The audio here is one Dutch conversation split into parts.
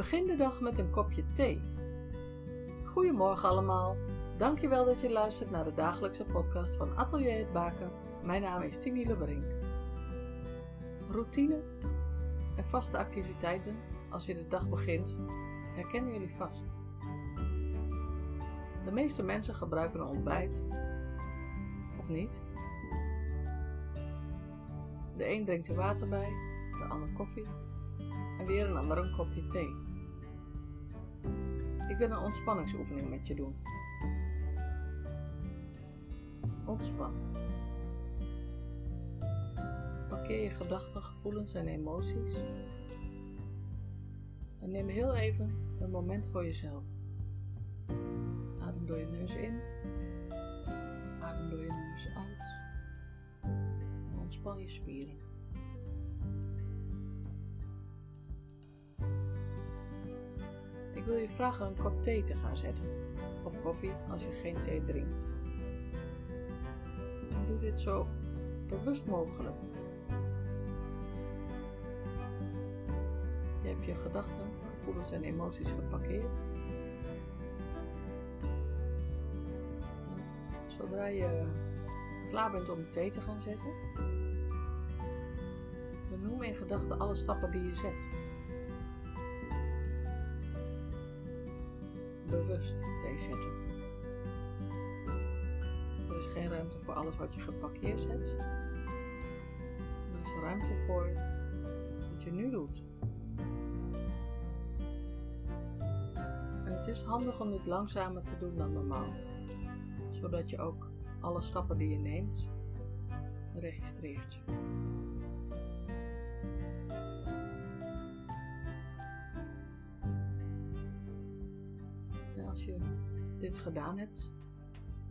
Begin de dag met een kopje thee. Goedemorgen allemaal. Dankjewel dat je luistert naar de dagelijkse podcast van Atelier het Baken. Mijn naam is Tini Lebrink. Routine en vaste activiteiten als je de dag begint herkennen jullie vast. De meeste mensen gebruiken een ontbijt of niet. De een drinkt er water bij, de ander koffie en weer een ander kopje thee. Ik wil een ontspanningsoefening met je doen. Ontspan. Parkeer je gedachten, gevoelens en emoties. En neem heel even een moment voor jezelf. Adem door je neus in. Adem door je neus uit. Ontspan je spieren. Ik wil je vragen een kop thee te gaan zetten. Of koffie als je geen thee drinkt. Doe dit zo bewust mogelijk. Je hebt je gedachten, gevoelens en emoties geparkeerd. Zodra je klaar bent om thee te gaan zetten, benoem in gedachten alle stappen die je zet. Bewust zetten. Er is geen ruimte voor alles wat je geparkeerd zet. Er is ruimte voor wat je nu doet. En het is handig om dit langzamer te doen dan normaal, zodat je ook alle stappen die je neemt registreert. En als je dit gedaan hebt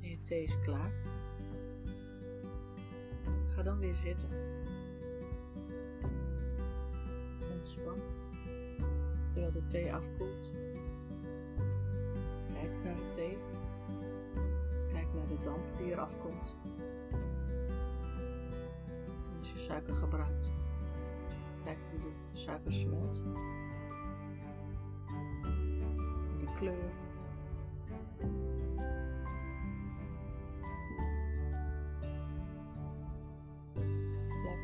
en je thee is klaar, ga dan weer zitten. Ontspan terwijl de thee afkoelt. Kijk naar de thee. Kijk naar de damp die eraf komt. Als je suiker gebruikt, kijk hoe de suiker smelt. En de kleur.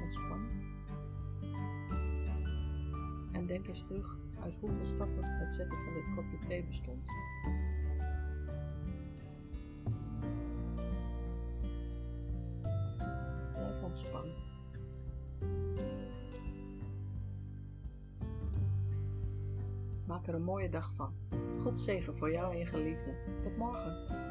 Ontspannen. En denk eens terug uit hoeveel stappen het zetten van dit kopje thee bestond. Blijf ontspannen. Maak er een mooie dag van. God zegen voor jou en je geliefde. Tot morgen.